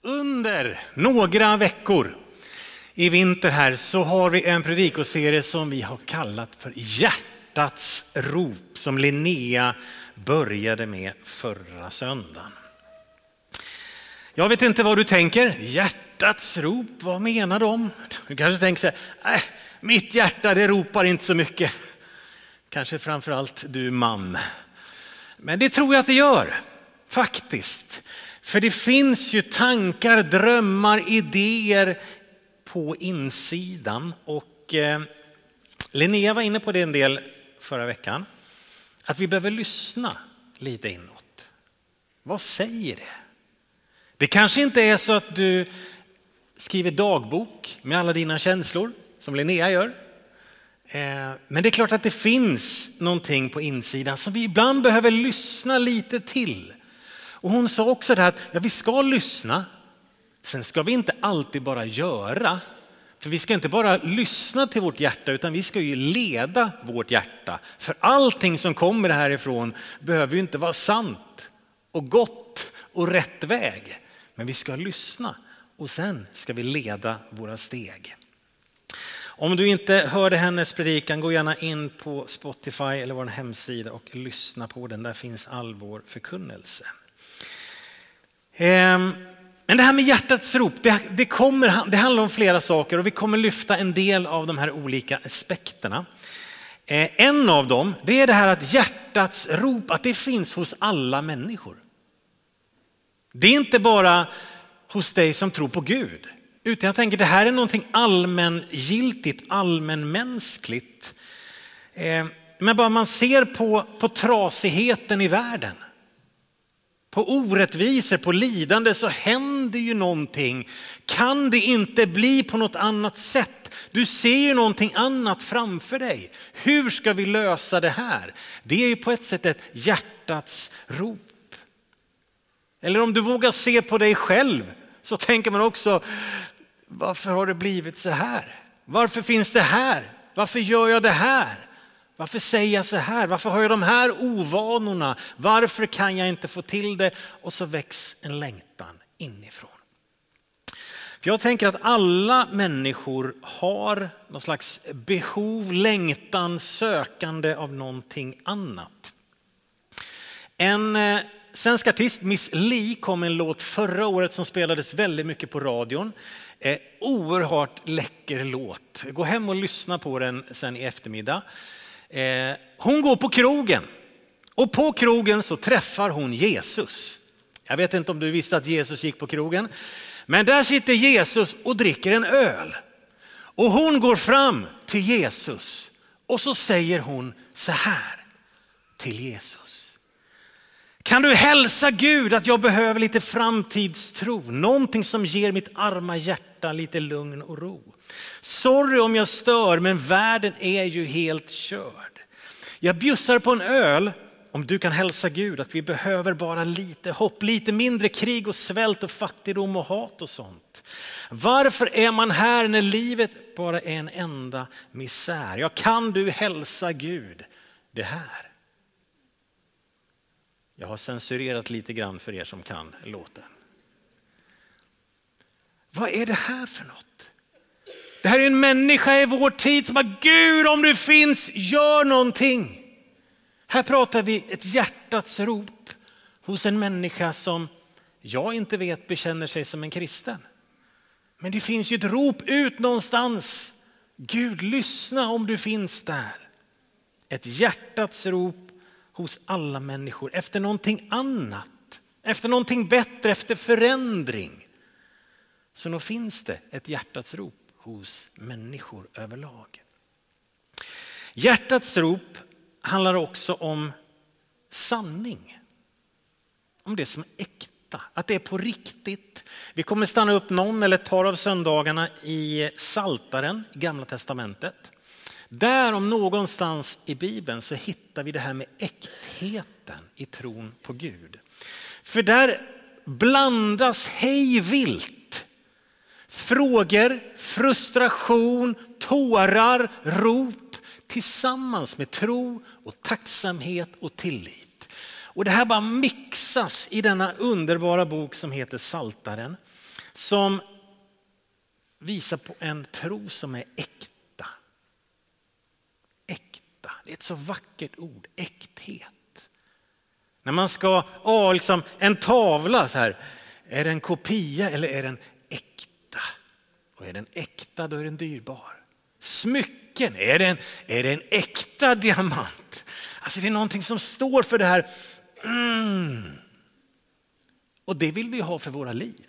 Under några veckor i vinter här så har vi en predikoserie som vi har kallat för Hjärtats rop som Linnea började med förra söndagen. Jag vet inte vad du tänker, hjärtats rop, vad menar de? Du kanske tänker så här, äh, mitt hjärta det ropar inte så mycket. Kanske framförallt du man. Men det tror jag att det gör, faktiskt. För det finns ju tankar, drömmar, idéer på insidan. Och eh, Linnea var inne på det en del förra veckan. Att vi behöver lyssna lite inåt. Vad säger det? Det kanske inte är så att du skriver dagbok med alla dina känslor som Linnea gör. Eh, men det är klart att det finns någonting på insidan som vi ibland behöver lyssna lite till. Och hon sa också det här att ja, vi ska lyssna, sen ska vi inte alltid bara göra. För vi ska inte bara lyssna till vårt hjärta utan vi ska ju leda vårt hjärta. För allting som kommer härifrån behöver ju inte vara sant och gott och rätt väg. Men vi ska lyssna och sen ska vi leda våra steg. Om du inte hörde hennes predikan, gå gärna in på Spotify eller vår hemsida och lyssna på den. Där finns all vår förkunnelse. Ehm, men det här med hjärtats rop, det, det, kommer, det handlar om flera saker och vi kommer lyfta en del av de här olika aspekterna. Ehm, en av dem, det är det här att hjärtats rop, att det finns hos alla människor. Det är inte bara hos dig som tror på Gud, utan jag tänker det här är någonting allmängiltigt, allmänmänskligt. Ehm, men bara man ser på, på trasigheten i världen på orättvisor, på lidande så händer ju någonting. Kan det inte bli på något annat sätt? Du ser ju någonting annat framför dig. Hur ska vi lösa det här? Det är ju på ett sätt ett hjärtats rop. Eller om du vågar se på dig själv så tänker man också, varför har det blivit så här? Varför finns det här? Varför gör jag det här? Varför säger jag så här? Varför har jag de här ovanorna? Varför kan jag inte få till det? Och så väcks en längtan inifrån. För jag tänker att alla människor har någon slags behov, längtan, sökande av någonting annat. En eh, svensk artist, Miss Li, kom med en låt förra året som spelades väldigt mycket på radion. Eh, oerhört läcker låt. Gå hem och lyssna på den sen i eftermiddag. Eh, hon går på krogen och på krogen så träffar hon Jesus. Jag vet inte om du visste att Jesus gick på krogen, men där sitter Jesus och dricker en öl. Och hon går fram till Jesus och så säger hon så här till Jesus. Kan du hälsa Gud att jag behöver lite framtidstro, någonting som ger mitt arma hjärta lite lugn och ro. Sorry om jag stör, men världen är ju helt körd. Jag bjussar på en öl om du kan hälsa Gud att vi behöver bara lite hopp, lite mindre krig och svält och fattigdom och hat och sånt. Varför är man här när livet bara är en enda misär? Ja, kan du hälsa Gud det här? Jag har censurerat lite grann för er som kan låten. Vad är det här för något? Det här är en människa i vår tid som har Gud om du finns, gör någonting. Här pratar vi ett hjärtats rop hos en människa som jag inte vet bekänner sig som en kristen. Men det finns ju ett rop ut någonstans. Gud, lyssna om du finns där. Ett hjärtats rop hos alla människor efter någonting annat, efter någonting bättre, efter förändring. Så nog finns det ett hjärtats rop hos människor överlag. Hjärtats rop handlar också om sanning. Om det som är äkta, att det är på riktigt. Vi kommer stanna upp någon eller ett par av söndagarna i Saltaren, Gamla Testamentet. Där om någonstans i Bibeln så hittar vi det här med äktheten i tron på Gud. För där blandas hej vilt Frågor, frustration, tårar, rop tillsammans med tro och tacksamhet och tillit. Och det här bara mixas i denna underbara bok som heter Saltaren. som visar på en tro som är äkta. Äkta, det är ett så vackert ord, äkthet. När man ska, ah, liksom en tavla så här, är det en kopia eller är den äkta? Och är den äkta då är den dyrbar. Smycken, är det en, är det en äkta diamant? Alltså det är någonting som står för det här, mm. Och det vill vi ha för våra liv.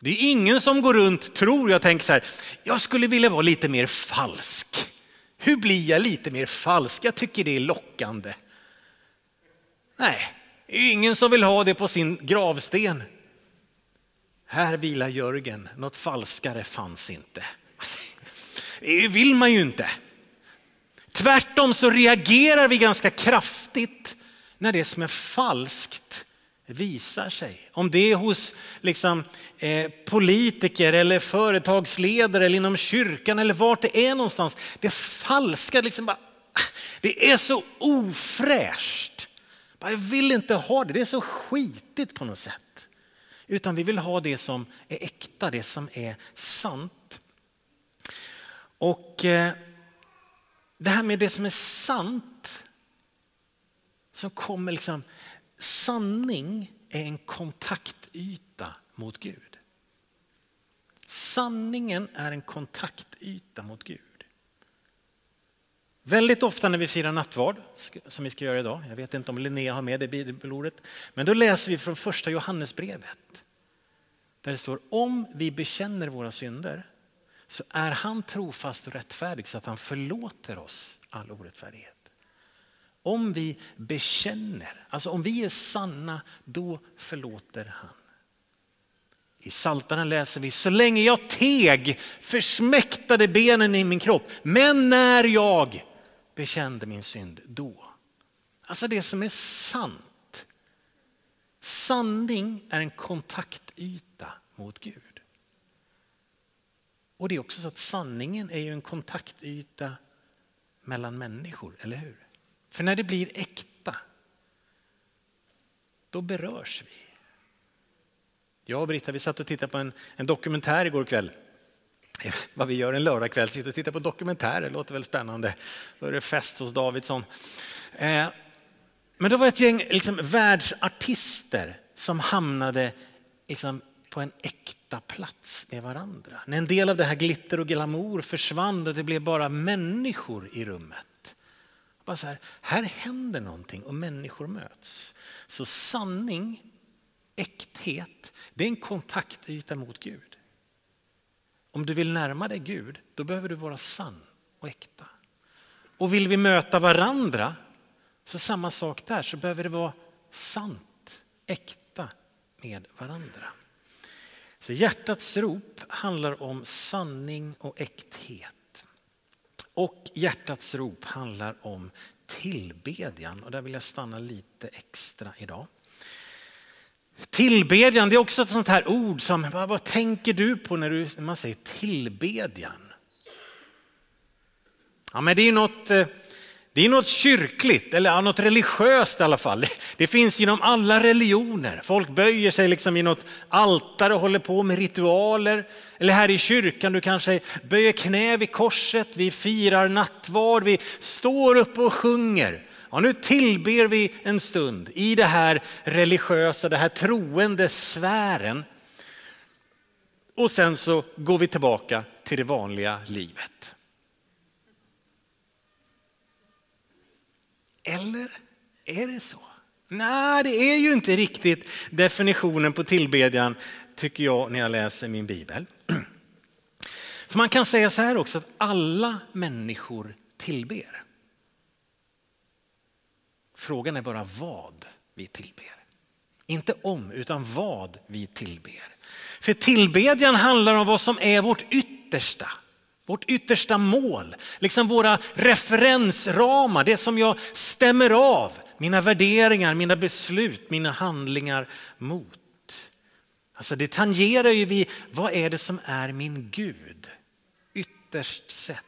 Det är ingen som går runt, tror jag, tänker så här, jag skulle vilja vara lite mer falsk. Hur blir jag lite mer falsk? Jag tycker det är lockande. Nej, det är ingen som vill ha det på sin gravsten. Här vilar Jörgen, något falskare fanns inte. Det vill man ju inte. Tvärtom så reagerar vi ganska kraftigt när det som är falskt visar sig. Om det är hos liksom, eh, politiker eller företagsledare eller inom kyrkan eller vart det är någonstans. Det falska, liksom bara, det är så ofräscht. Jag vill inte ha det, det är så skitigt på något sätt. Utan vi vill ha det som är äkta, det som är sant. Och eh, det här med det som är sant, som kommer liksom, sanning är en kontaktyta mot Gud. Sanningen är en kontaktyta mot Gud. Väldigt ofta när vi firar nattvard, som vi ska göra idag, jag vet inte om Linnea har med det bibelordet, men då läser vi från första Johannesbrevet. Där det står om vi bekänner våra synder så är han trofast och rättfärdig så att han förlåter oss all orättfärdighet. Om vi bekänner, alltså om vi är sanna, då förlåter han. I Saltaren läser vi, så länge jag teg försmäktade benen i min kropp, men när jag bekände min synd, då. Alltså det som är sant. Sanning är en kontaktyta mot Gud. Och det är också så att sanningen är ju en kontaktyta mellan människor, eller hur? För när det blir äkta, då berörs vi. Jag och Britta vi satt och tittade på en, en dokumentär igår kväll. Vad vi gör en lördagkväll, sitter och tittar på dokumentärer, låter väl spännande. Då är det fest hos Davidsson. Eh, men det var ett gäng liksom, världsartister som hamnade liksom, på en äkta plats med varandra. När en del av det här glitter och glamour försvann och det blev bara människor i rummet. Bara så här, här händer någonting och människor möts. Så sanning, äkthet, det är en kontaktyta mot Gud. Om du vill närma dig Gud, då behöver du vara sann och äkta. Och vill vi möta varandra, så samma sak där, så behöver det vara sant, äkta med varandra. Så hjärtats rop handlar om sanning och äkthet. Och hjärtats rop handlar om tillbedjan och där vill jag stanna lite extra idag. Tillbedjan, det är också ett sånt här ord som, vad, vad tänker du på när, du, när man säger tillbedjan? Ja men det är något eh, det är något kyrkligt eller något religiöst i alla fall. Det finns inom alla religioner. Folk böjer sig liksom i något altare och håller på med ritualer. Eller här i kyrkan, du kanske böjer knä vid korset, vi firar nattvard, vi står upp och sjunger. Ja, nu tillber vi en stund i det här religiösa, det här troende sfären. Och sen så går vi tillbaka till det vanliga livet. Eller är det så? Nej, det är ju inte riktigt definitionen på tillbedjan tycker jag när jag läser min bibel. För man kan säga så här också att alla människor tillber. Frågan är bara vad vi tillber. Inte om, utan vad vi tillber. För tillbedjan handlar om vad som är vårt yttersta. Vårt yttersta mål, liksom våra referensramar, det som jag stämmer av mina värderingar, mina beslut, mina handlingar mot. Alltså det tangerar ju vi, vad är det som är min Gud? Ytterst sett.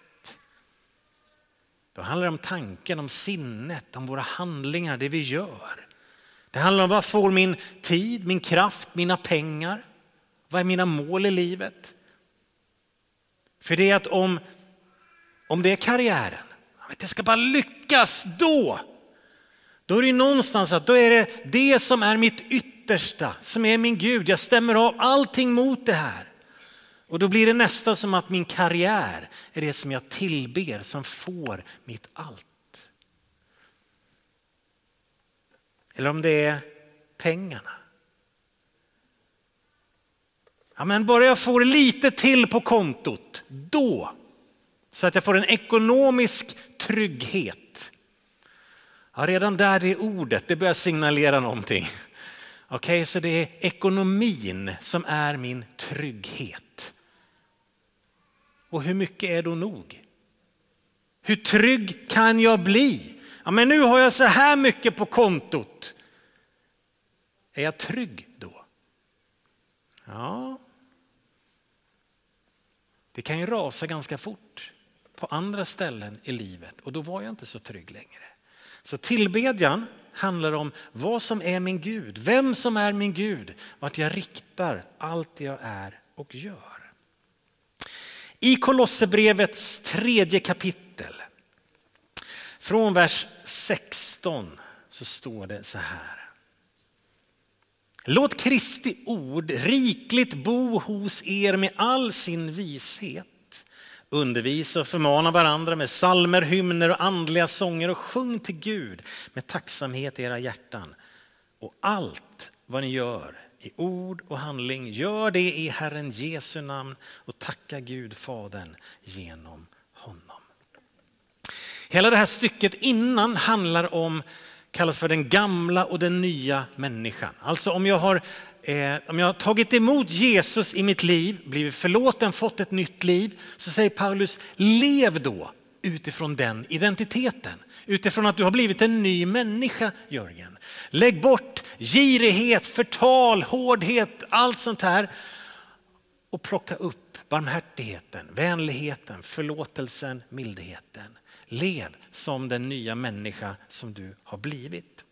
Då handlar det om tanken, om sinnet, om våra handlingar, det vi gör. Det handlar om vad får min tid, min kraft, mina pengar? Vad är mina mål i livet? För det är att om, om det är karriären, att jag ska bara lyckas då. Då är det någonstans att då är det det som är mitt yttersta, som är min Gud. Jag stämmer av allting mot det här. Och då blir det nästan som att min karriär är det som jag tillber, som får mitt allt. Eller om det är pengarna. Ja, men bara jag får lite till på kontot, då. Så att jag får en ekonomisk trygghet. Ja, redan där det ordet, det börjar signalera någonting. Okej, okay, så det är ekonomin som är min trygghet. Och hur mycket är då nog? Hur trygg kan jag bli? Ja, men nu har jag så här mycket på kontot. Är jag trygg då? Ja, det kan ju rasa ganska fort på andra ställen i livet och då var jag inte så trygg längre. Så tillbedjan handlar om vad som är min Gud, vem som är min Gud, vart jag riktar allt jag är och gör. I Kolosserbrevets tredje kapitel, från vers 16 så står det så här. Låt Kristi ord rikligt bo hos er med all sin vishet. Undervisa och förmana varandra med salmer, hymner och andliga sånger och sjung till Gud med tacksamhet i era hjärtan. Och allt vad ni gör i ord och handling, gör det i Herren Jesu namn och tacka Gud Fadern genom honom. Hela det här stycket innan handlar om kallas för den gamla och den nya människan. Alltså om jag har, eh, om jag har tagit emot Jesus i mitt liv, blivit förlåten, fått ett nytt liv, så säger Paulus, lev då utifrån den identiteten. Utifrån att du har blivit en ny människa, Jörgen. Lägg bort girighet, förtal, hårdhet, allt sånt här. Och plocka upp barmhärtigheten, vänligheten, förlåtelsen, mildheten. Lev som den nya människa som du har blivit.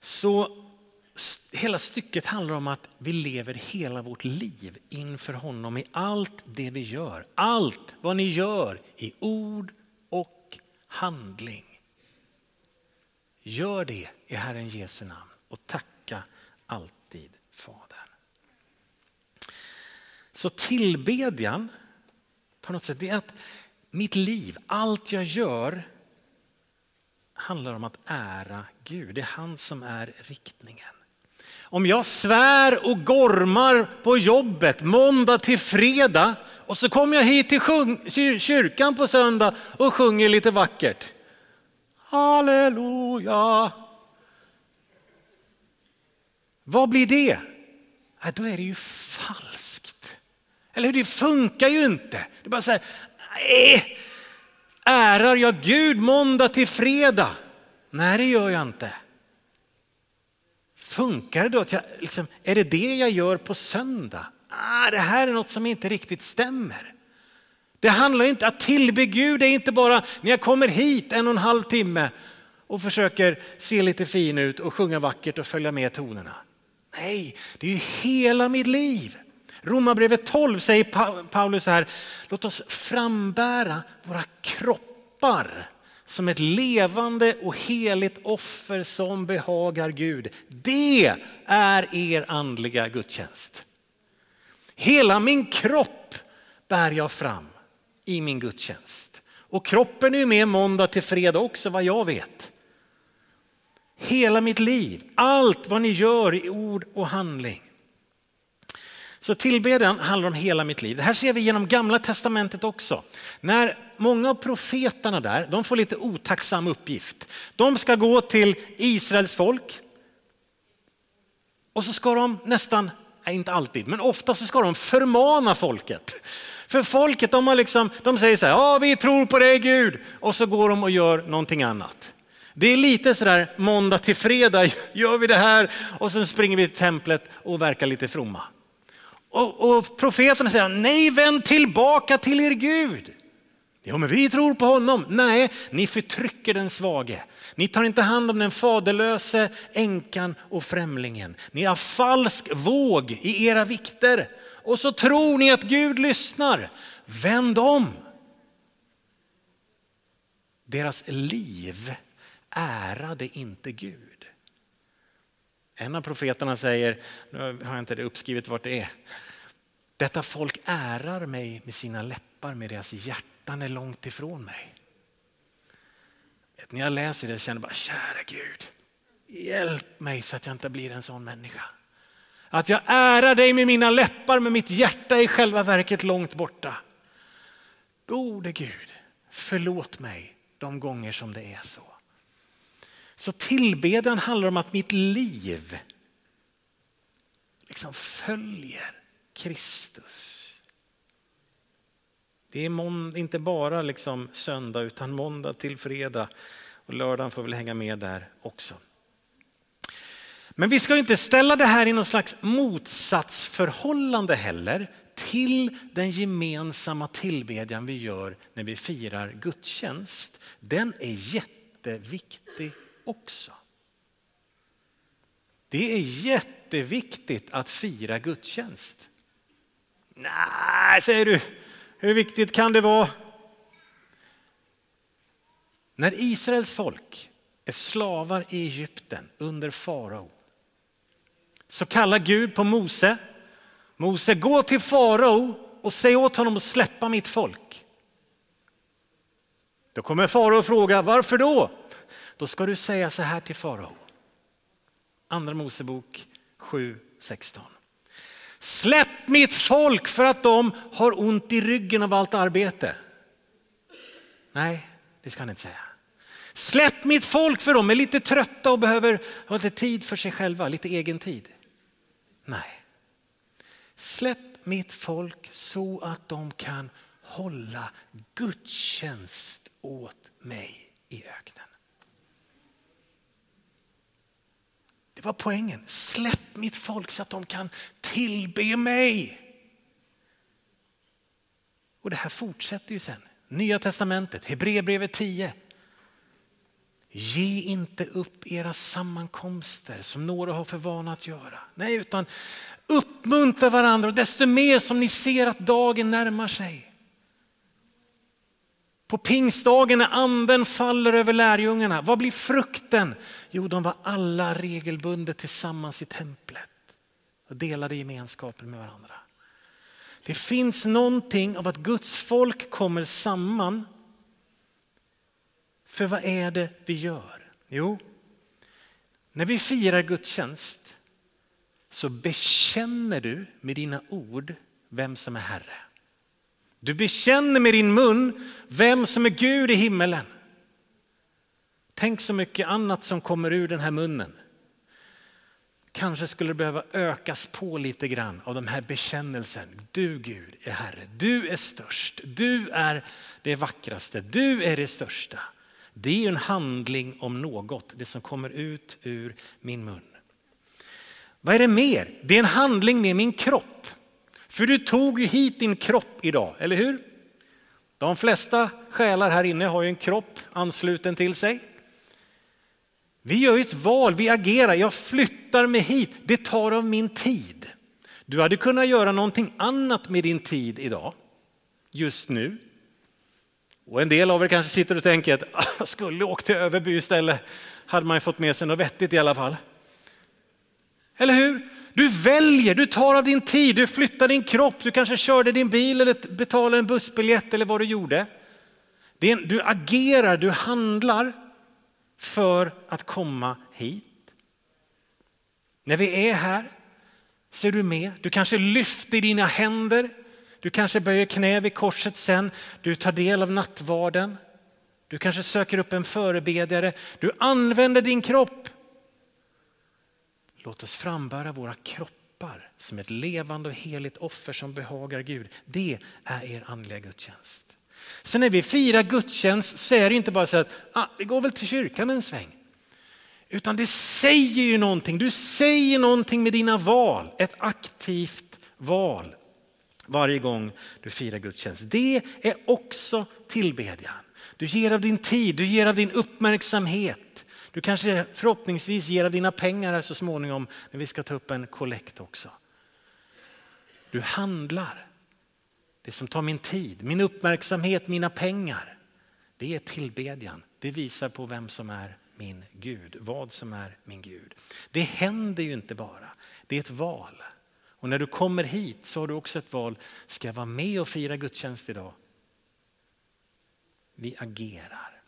Så hela stycket handlar om att vi lever hela vårt liv inför honom i allt det vi gör. Allt vad ni gör i ord och handling. Gör det i Herren Jesu namn och tacka alltid Fadern. Så tillbedjan på något sätt det är att mitt liv, allt jag gör handlar om att ära Gud. Det är han som är riktningen. Om jag svär och gormar på jobbet måndag till fredag och så kommer jag hit till kyrkan på söndag och sjunger lite vackert. Halleluja. Vad blir det? Ja, då är det ju falskt. Eller hur? Det funkar ju inte. Det är bara så här, Nej, ärar jag Gud måndag till fredag? Nej, det gör jag inte. Funkar det då? Att jag, liksom, är det det jag gör på söndag? Ah, det här är något som inte riktigt stämmer. Det handlar inte att tillbe Gud är inte bara när jag kommer hit en och en halv timme och försöker se lite fin ut och sjunga vackert och följa med tonerna. Nej, det är ju hela mitt liv. Romarbrevet 12 säger Paulus här, låt oss frambära våra kroppar som ett levande och heligt offer som behagar Gud. Det är er andliga gudstjänst. Hela min kropp bär jag fram i min gudstjänst. Och kroppen är ju med måndag till fredag också vad jag vet. Hela mitt liv, allt vad ni gör i ord och handling. Så tillbedjan handlar om hela mitt liv. Det här ser vi genom gamla testamentet också. När många av profeterna där, de får lite otacksam uppgift. De ska gå till Israels folk och så ska de nästan, inte alltid, men ofta så ska de förmana folket. För folket de, har liksom, de säger så här, ja vi tror på dig Gud, och så går de och gör någonting annat. Det är lite sådär måndag till fredag gör vi det här och sen springer vi till templet och verkar lite fromma. Och, och profeterna säger, nej vänd tillbaka till er Gud. Ja, men vi tror på honom. Nej, ni förtrycker den svage. Ni tar inte hand om den faderlöse, änkan och främlingen. Ni har falsk våg i era vikter och så tror ni att Gud lyssnar. Vänd om. Deras liv ärade inte Gud. En av profeterna säger, nu har jag inte det uppskrivet vart det är, detta folk ärar mig med sina läppar, med deras hjärta hjärtan är långt ifrån mig. När jag läser det känner jag bara, kära Gud, hjälp mig så att jag inte blir en sån människa. Att jag ärar dig med mina läppar, men mitt hjärta är i själva verket långt borta. Gode Gud, förlåt mig de gånger som det är så. Så tillbedjan handlar om att mitt liv liksom följer Kristus. Det är inte bara liksom söndag utan måndag till fredag och lördagen får väl hänga med där också. Men vi ska inte ställa det här i någon slags motsatsförhållande heller till den gemensamma tillbedjan vi gör när vi firar gudstjänst. Den är jätteviktig också. Det är jätteviktigt att fira gudstjänst. Nej, säger du, hur viktigt kan det vara? När Israels folk är slavar i Egypten under farao så kallar Gud på Mose. Mose, gå till farao och säg åt honom att släppa mitt folk. Då kommer farao fråga, varför då? Då ska du säga så här till farao. Andra Mosebok 7, 16. Släpp mitt folk för att de har ont i ryggen av allt arbete. Nej, det ska han inte säga. Släpp mitt folk för de är lite trötta och behöver ha lite tid för sig själva, lite egen tid. Nej. Släpp mitt folk så att de kan hålla gudstjänst åt mig i öknen. Det var poängen. Släpp mitt folk så att de kan tillbe mig. Och det här fortsätter ju sen. Nya testamentet, Hebreerbrevet 10. Ge inte upp era sammankomster som några har för vana att göra. Nej, utan uppmuntra varandra och desto mer som ni ser att dagen närmar sig. På pingstdagen när anden faller över lärjungarna, vad blir frukten? Jo, de var alla regelbundet tillsammans i templet och delade gemenskapen med varandra. Det finns någonting av att Guds folk kommer samman. För vad är det vi gör? Jo, när vi firar gudstjänst så bekänner du med dina ord vem som är Herre. Du bekänner med din mun vem som är Gud i himmelen. Tänk så mycket annat som kommer ur den här munnen. Kanske skulle det behöva ökas på lite grann av den här bekännelsen. Du Gud är Herre, du är störst, du är det vackraste, du är det största. Det är en handling om något, det som kommer ut ur min mun. Vad är det mer? Det är en handling med min kropp. För du tog ju hit din kropp idag, eller hur? De flesta själar här inne har ju en kropp ansluten till sig. Vi gör ju ett val, vi agerar, jag flyttar mig hit, det tar av min tid. Du hade kunnat göra någonting annat med din tid idag, just nu. Och en del av er kanske sitter och tänker att ah, jag skulle åkt till Överby istället, hade man fått med sig något vettigt i alla fall. Eller hur? Du väljer, du tar av din tid, du flyttar din kropp, du kanske körde din bil eller betalade en bussbiljett eller vad du gjorde. Du agerar, du handlar för att komma hit. När vi är här så är du med. Du kanske lyfter dina händer. Du kanske böjer knä vid korset sen. Du tar del av nattvarden. Du kanske söker upp en förebedjare. Du använder din kropp Låt oss frambära våra kroppar som ett levande och heligt offer som behagar Gud. Det är er andliga gudstjänst. Sen när vi firar gudstjänst så är det inte bara så att ah, vi går väl till kyrkan en sväng. Utan det säger ju någonting. Du säger någonting med dina val. Ett aktivt val. varje gång du firar gudstjänst. Det är också tillbedjan. Du ger av din tid, du ger av din uppmärksamhet. Du kanske förhoppningsvis ger av dina pengar här så småningom när vi ska ta upp en kollekt också. Du handlar. Det som tar min tid, min uppmärksamhet, mina pengar. Det är tillbedjan. Det visar på vem som är min Gud, vad som är min Gud. Det händer ju inte bara, det är ett val. Och när du kommer hit så har du också ett val. Ska jag vara med och fira gudstjänst idag? Vi agerar.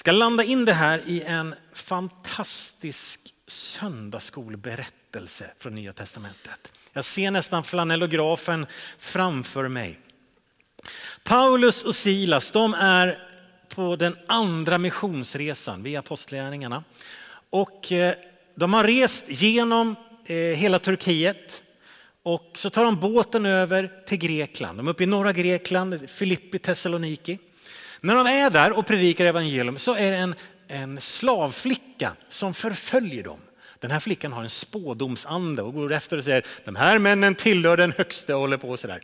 Ska landa in det här i en fantastisk söndagsskolberättelse från Nya Testamentet. Jag ser nästan flanellografen framför mig. Paulus och Silas de är på den andra missionsresan via apostlagärningarna. Och eh, de har rest genom eh, hela Turkiet och så tar de båten över till Grekland. De är uppe i norra Grekland, Filippi, Thessaloniki. När de är där och predikar evangelium så är det en, en slavflicka som förföljer dem. Den här flickan har en spådomsande och går efter och säger de här männen tillhör den högste och håller på och sådär.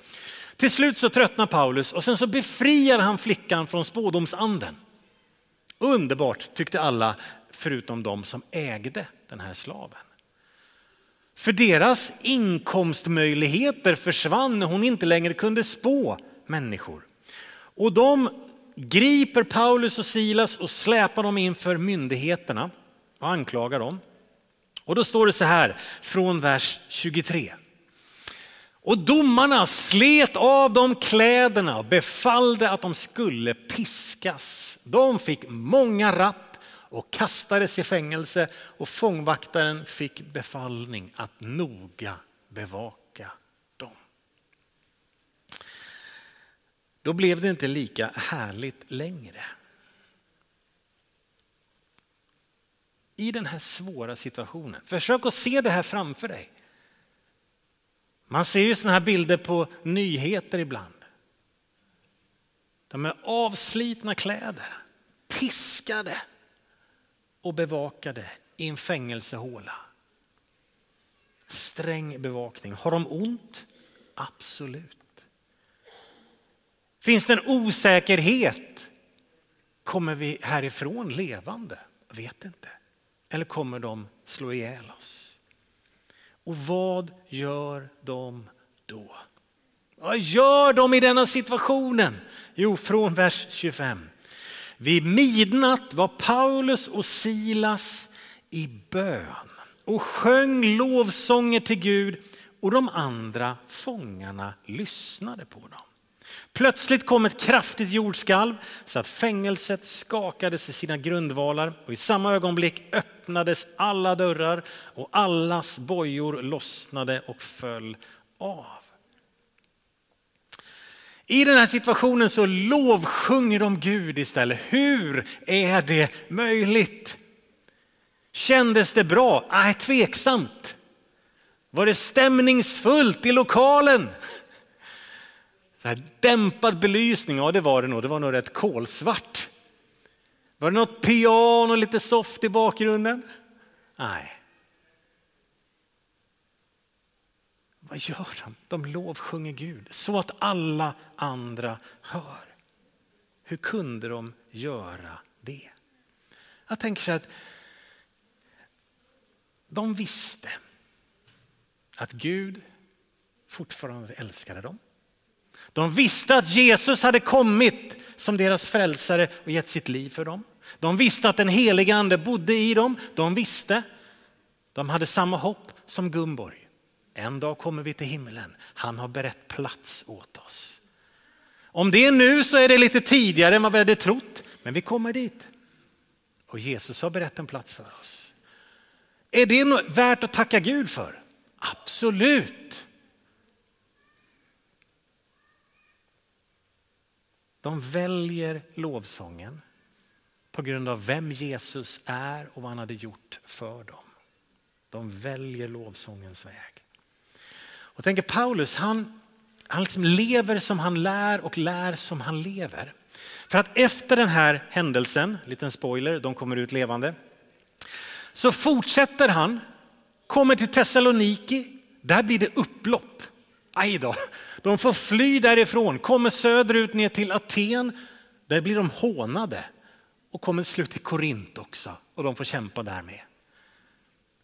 Till slut så tröttnar Paulus och sen så befriar han flickan från spådomsanden. Underbart tyckte alla förutom de som ägde den här slaven. För deras inkomstmöjligheter försvann när hon inte längre kunde spå människor. Och de griper Paulus och Silas och släpar dem inför myndigheterna och anklagar dem. Och då står det så här från vers 23. Och domarna slet av dem kläderna och befallde att de skulle piskas. De fick många rapp och kastades i fängelse och fångvaktaren fick befallning att noga bevaka dem. Då blev det inte lika härligt längre. I den här svåra situationen, försök att se det här framför dig. Man ser ju sådana här bilder på nyheter ibland. De är avslitna kläder, piskade och bevakade i en fängelsehåla. Sträng bevakning. Har de ont? Absolut. Finns det en osäkerhet? Kommer vi härifrån levande? Vet inte. Eller kommer de slå ihjäl oss? Och vad gör de då? Vad gör de i denna situationen? Jo, från vers 25. Vid midnatt var Paulus och Silas i bön och sjöng lovsånger till Gud och de andra fångarna lyssnade på dem. Plötsligt kom ett kraftigt jordskalv så att fängelset skakades i sina grundvalar och i samma ögonblick öppnades alla dörrar och allas bojor lossnade och föll av. I den här situationen så lovsjunger de Gud istället. Hur är det möjligt? Kändes det bra? Nej, tveksamt. Var det stämningsfullt i lokalen? Så här dämpad belysning, ja det var det nog, det var nog rätt kolsvart. Var det något piano lite soft i bakgrunden? Nej. Vad gör de? De lovsjunger Gud så att alla andra hör. Hur kunde de göra det? Jag tänker så att de visste att Gud fortfarande älskade dem. De visste att Jesus hade kommit som deras frälsare och gett sitt liv för dem. De visste att den helige ande bodde i dem. De visste. De hade samma hopp som Gumborg. En dag kommer vi till himlen. Han har berett plats åt oss. Om det är nu så är det lite tidigare än vad vi hade trott, men vi kommer dit. Och Jesus har berett en plats för oss. Är det värt att tacka Gud för? Absolut. De väljer lovsången på grund av vem Jesus är och vad han hade gjort för dem. De väljer lovsångens väg. Och tänker Paulus, han, han liksom lever som han lär och lär som han lever. För att efter den här händelsen, liten spoiler, de kommer ut levande, så fortsätter han, kommer till Thessaloniki, där blir det upplopp. Aj då, de får fly därifrån, kommer söderut ner till Aten. Där blir de hånade och kommer till slut till Korint också och de får kämpa där med.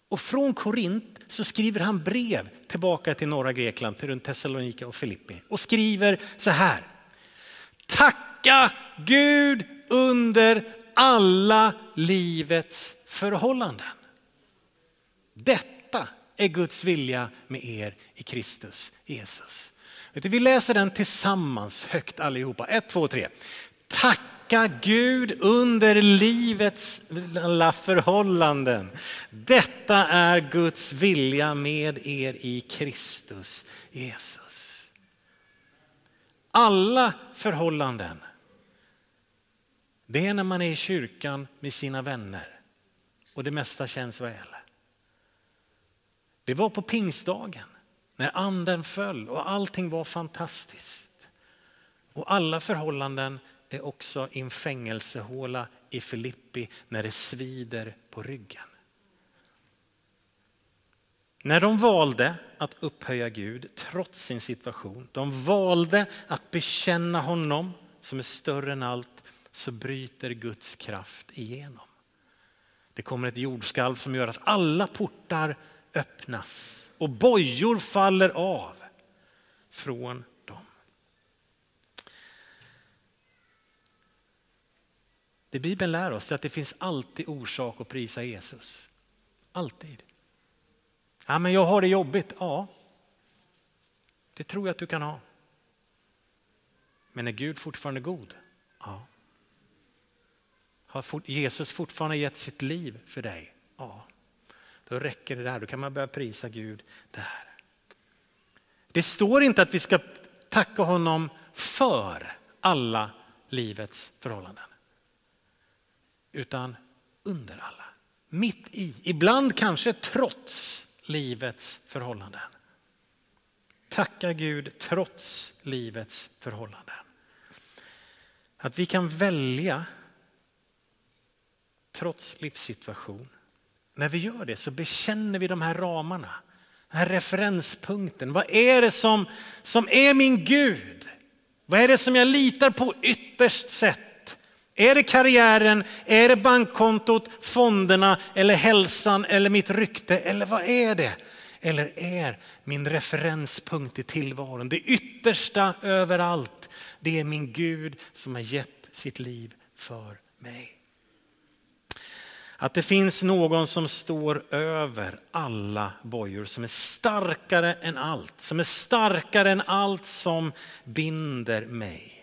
Och från Korint så skriver han brev tillbaka till norra Grekland, till runt Thessalonika och Filippi och skriver så här. Tacka Gud under alla livets förhållanden. Detta är Guds vilja med er i Kristus Jesus. Vi läser den tillsammans högt allihopa. Ett, två, tre. Tacka Gud under livets alla förhållanden. Detta är Guds vilja med er i Kristus Jesus. Alla förhållanden. Det är när man är i kyrkan med sina vänner och det mesta känns väl. Det var på pingstdagen när anden föll och allting var fantastiskt. Och alla förhållanden är också i en fängelsehåla i Filippi när det svider på ryggen. När de valde att upphöja Gud trots sin situation, de valde att bekänna honom som är större än allt, så bryter Guds kraft igenom. Det kommer ett jordskalv som gör att alla portar öppnas och bojor faller av från dem. Det Bibeln lär oss är att det finns alltid orsak att prisa Jesus. Alltid. Ja, men jag har det jobbigt. Ja, det tror jag att du kan ha. Men är Gud fortfarande god? Ja. Har Jesus fortfarande gett sitt liv för dig? Ja. Då räcker det där, då kan man börja prisa Gud där. Det står inte att vi ska tacka honom för alla livets förhållanden. Utan under alla, mitt i, ibland kanske trots livets förhållanden. Tacka Gud trots livets förhållanden. Att vi kan välja trots livssituation när vi gör det så bekänner vi de här ramarna, den här referenspunkten. Vad är det som, som är min Gud? Vad är det som jag litar på ytterst sett? Är det karriären, är det bankkontot, fonderna eller hälsan eller mitt rykte eller vad är det? Eller är min referenspunkt i tillvaron det yttersta överallt? Det är min Gud som har gett sitt liv för mig. Att det finns någon som står över alla bojor, som är starkare än allt, som är starkare än allt som binder mig.